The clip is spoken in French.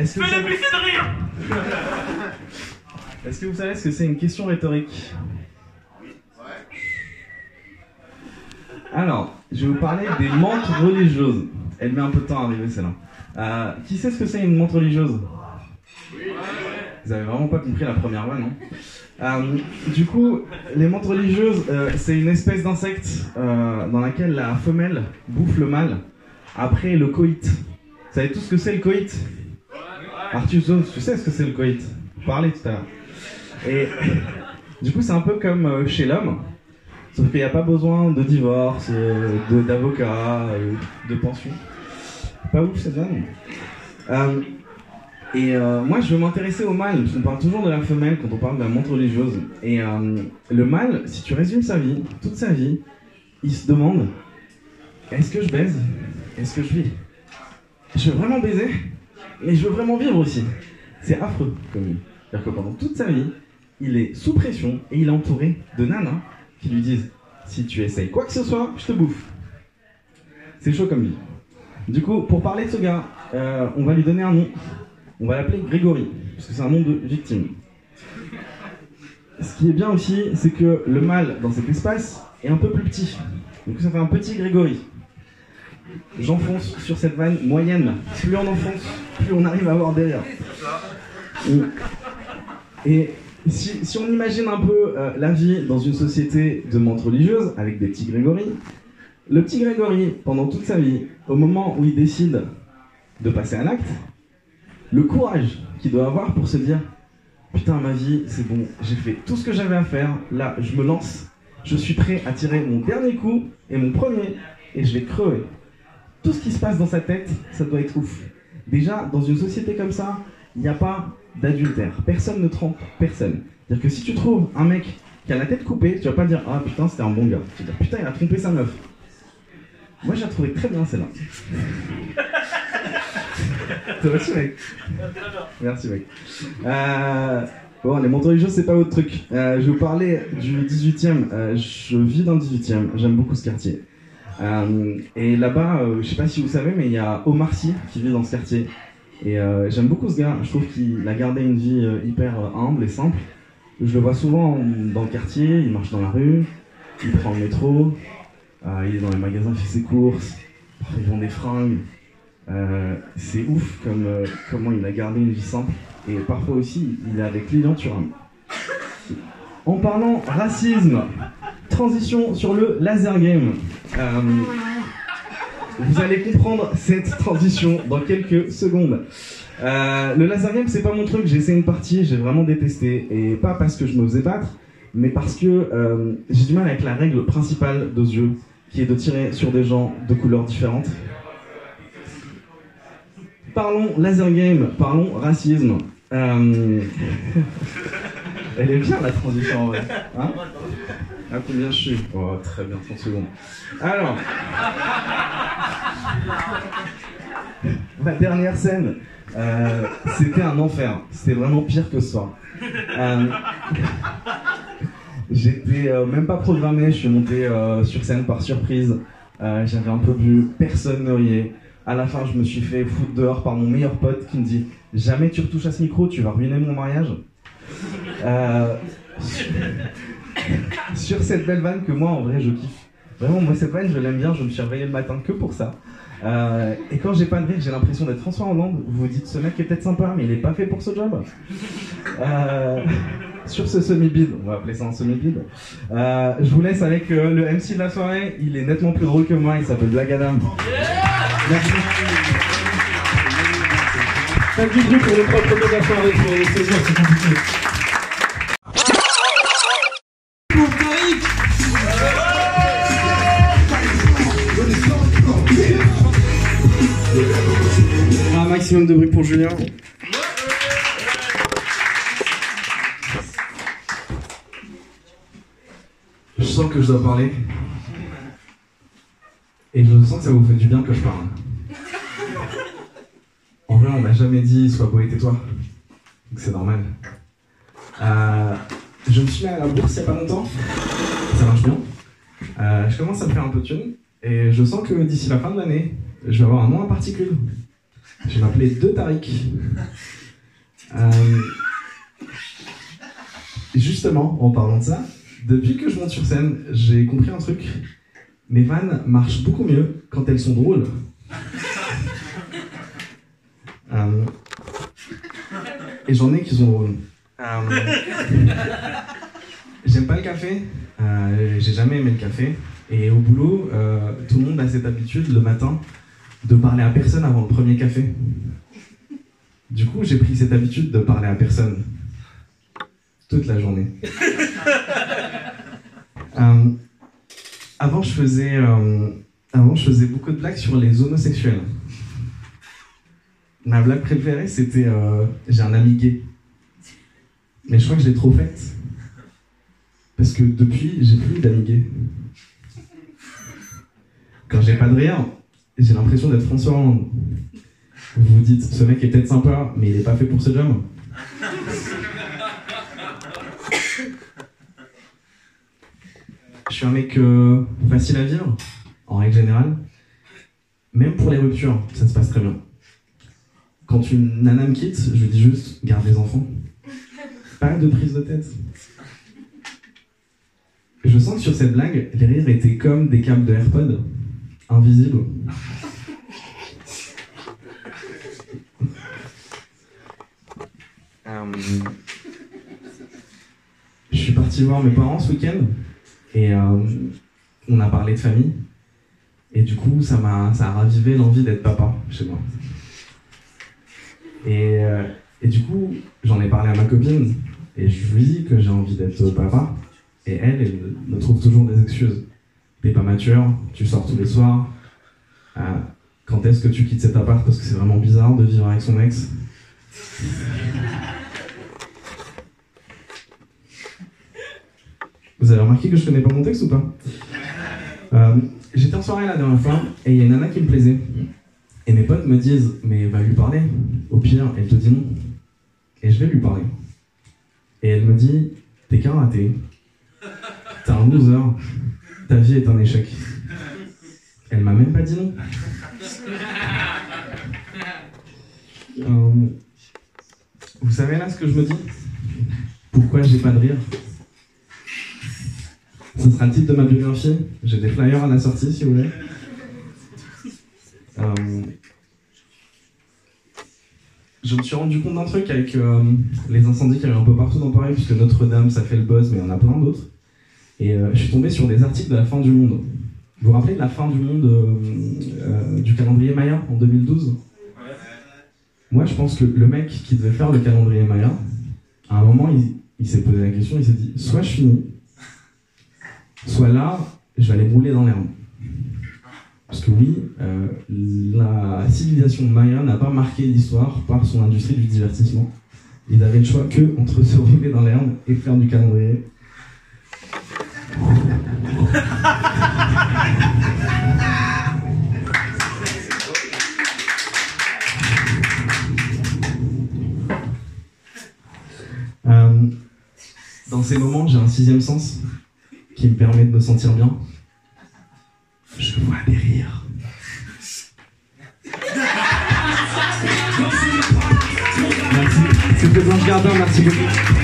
Est-ce que, vous savez... de rire Est-ce que vous savez ce que c'est une question rhétorique Alors, je vais vous parler des montres religieuses. Elle met un peu de temps à arriver celle-là. Euh, qui sait ce que c'est une montre religieuse? Vous avez vraiment pas compris la première fois, non Euh, Du coup, les montres religieuses, euh, c'est une espèce d'insecte dans laquelle la femelle bouffe le mâle après le coït. Vous savez tout ce que c'est le coït? Arthur Jones, tu sais ce que c'est le coït On tout à l'heure. Et du coup, c'est un peu comme euh, chez l'homme, sauf qu'il n'y a pas besoin de divorce, euh, d'avocat, euh, de pension. Pas ouf, bien. non Euh, et moi, je veux m'intéresser au mâle, parce qu'on parle toujours de la femelle quand on parle de la montre religieuse. Et le mâle, si tu résumes sa vie, toute sa vie, il se demande est-ce que je baise? Est-ce que je vis? Je veux vraiment baiser, mais je veux vraiment vivre aussi. C'est affreux comme vie. C'est-à-dire que pendant toute sa vie, il est sous pression et il est entouré de nanas qui lui disent si tu essayes quoi que ce soit, je te bouffe. C'est chaud comme vie. Du coup, pour parler de ce gars, euh, on va lui donner un nom. On va l'appeler Grégory, parce que c'est un nom de victime. Ce qui est bien aussi, c'est que le mâle dans cet espace est un peu plus petit. Donc ça fait un petit Grégory. J'enfonce sur cette vanne moyenne. Plus on enfonce, plus on arrive à avoir derrière. Et si, on imagine un peu euh, la vie dans une société de montres religieuses, avec des petits Grégory, le petit Grégory, pendant toute sa vie, au moment où il décide de passer à l'acte, le courage qu'il doit avoir pour se dire Putain, ma vie, c'est bon, j'ai fait tout ce que j'avais à faire, là, je me lance, je suis prêt à tirer mon dernier coup et mon premier, et je vais crever. Tout ce qui se passe dans sa tête, ça doit être ouf. Déjà, dans une société comme ça, il n'y a pas d'adultère. Personne ne trompe personne. C'est-à-dire que si tu trouves un mec qui a la tête coupée, tu vas pas dire Ah putain, c'était un bon gars. Tu vas dire Putain, il a trompé sa meuf. Moi, j'ai trouvé très bien celle-là. Toi aussi, mec. Merci, mec. Euh, bon, les religieuses, c'est pas votre truc. Euh, je vais vous parler du 18e. Euh, je vis dans le 18e. J'aime beaucoup ce quartier. Euh, et là-bas, euh, je sais pas si vous savez, mais il y a Omar Sy qui vit dans ce quartier. Et euh, j'aime beaucoup ce gars. Je trouve qu'il a gardé une vie hyper humble et simple. Je le vois souvent dans le quartier. Il marche dans la rue. Il prend le métro. il est dans les magasins, il fait ses courses. Il vend des fringues. C'est ouf comme, comment il a gardé une vie simple. Et parfois aussi, il est avec Thuram. En parlant racisme, transition sur le laser game. Euh, vous allez comprendre cette transition dans quelques secondes. Euh, le laser game, c'est pas mon truc. J'ai essayé une partie, j'ai vraiment détesté. Et pas parce que je me faisais battre, mais parce que euh, j'ai du mal avec la règle principale de ce jeu, qui est de tirer sur des gens de couleurs différentes. Parlons laser game, parlons racisme. Euh, Elle est bien la transition en vrai. Hein? À combien je suis Oh, très bien, 30 secondes. Alors. Ma dernière scène, euh, c'était un enfer. C'était vraiment pire que ce. Euh, J'étais euh, même pas programmé, je suis monté sur scène par surprise. J'avais un peu bu, personne ne riait. À la fin, je me suis fait foutre dehors par mon meilleur pote qui me dit Jamais tu retouches à ce micro, tu vas ruiner mon mariage. Sur cette belle vanne que moi en vrai je kiffe. Vraiment moi cette vanne je l'aime bien, je me suis réveillé le matin que pour ça. Euh, et quand j'ai pas de rire, j'ai l'impression d'être François Hollande. Vous vous dites ce mec est peut-être sympa mais il est pas fait pour ce job. Euh, sur ce semi-bide, on va appeler ça un semi-bide. Euh, je vous laisse avec le MC de la soirée, il est nettement plus drôle que moi, il s'appelle Black Adam. Merci. Faites du bruit pour le propre de la soirée, pour les saisir, c'est compliqué. De bruit pour Julien. Je sens que je dois parler. Et je sens que ça vous fait du bien que je parle. En vrai, on m'a jamais dit sois beau et tais-toi. Donc c'est normal. Euh, je me suis mis à la bourse il y a pas longtemps. Ça marche bien. Euh, je commence à me faire un peu de thune. Et je sens que d'ici la fin de l'année, je vais avoir un nom à particules. Je vais m'appeler De Tariq. Euh, justement, en parlant de ça, depuis que je monte sur scène, j'ai compris un truc. Mes vannes marchent beaucoup mieux quand elles sont drôles. Euh, et j'en ai qui sont drôles. Euh, J'aime pas le café. J'ai jamais aimé le café. Et au boulot, tout le monde a cette habitude le matin de parler à personne avant le premier café. Du coup, j'ai pris cette habitude de parler à personne toute la journée. Euh, avant, je faisais, euh, avant, je faisais beaucoup de blagues sur les homosexuels. Ma blague préférée, c'était euh, j'ai un ami gay. Mais je crois que je l'ai trop faite. Parce que depuis, j'ai plus d'amis gays. Quand j'ai pas de rire, j'ai l'impression d'être François Hollande. Vous vous dites, ce mec est peut-être sympa, mais il est pas fait pour ce job. Je suis un mec euh, facile à vivre, en règle générale. Même pour les ruptures, ça se passe très bien. Quand une nana me quitte, je lui dis juste, garde les enfants. Pas de prise de tête. Je sens que sur cette blague, les rires étaient comme des câbles de invisibles. Euh, Je suis parti voir mes parents ce week-end et euh, on a parlé de famille. Et du coup, ça m'a ça a ravivé l'envie d'être papa chez moi. Et, euh, et du coup, j'en ai parlé à ma copine et je lui dis que j'ai envie d'être papa. Et elle, elle me trouve toujours des excuses. T'es pas mature, tu sors tous les soirs. Euh, quand est-ce que tu quittes cet appart Parce que c'est vraiment bizarre de vivre avec son ex. Vous avez remarqué que je connais pas mon texte ou pas Euh, J'étais en soirée la dernière fois et il y a une nana qui me plaisait. Et mes potes me disent Mais va lui parler. Au pire, elle te dit non. Et je vais lui parler. Et elle me dit T'es qu'un raté. T'es un loser. Ta vie est un échec. Elle m'a même pas dit non. Euh, vous savez là ce que je me dis? Pourquoi j'ai pas de rire? Ce sera le titre de ma biographie. J'ai des flyers à la sortie si vous voulez. Euh, je me suis rendu compte d'un truc avec euh, les incendies qu'il y a eu un peu partout dans Paris, puisque Notre-Dame ça fait le buzz, mais il y en a plein d'autres. Et euh, je suis tombé sur des articles de la fin du monde. Vous vous rappelez de la fin du monde euh, euh, du calendrier Maya en 2012 Moi je pense que le mec qui devait faire le calendrier Maya, à un moment il, il s'est posé la question, il s'est dit soit je finis, soit là je vais aller brûler dans l'herbe. Parce que oui, euh, la civilisation Maya n'a pas marqué l'histoire par son industrie du divertissement. Ils avaient le choix que entre se rouler dans l'herbe et faire du calendrier. Euh, dans ces moments, j'ai un sixième sens qui me permet de me sentir bien. Je vois des rires. Merci. C'était Blanche Gardin, merci beaucoup.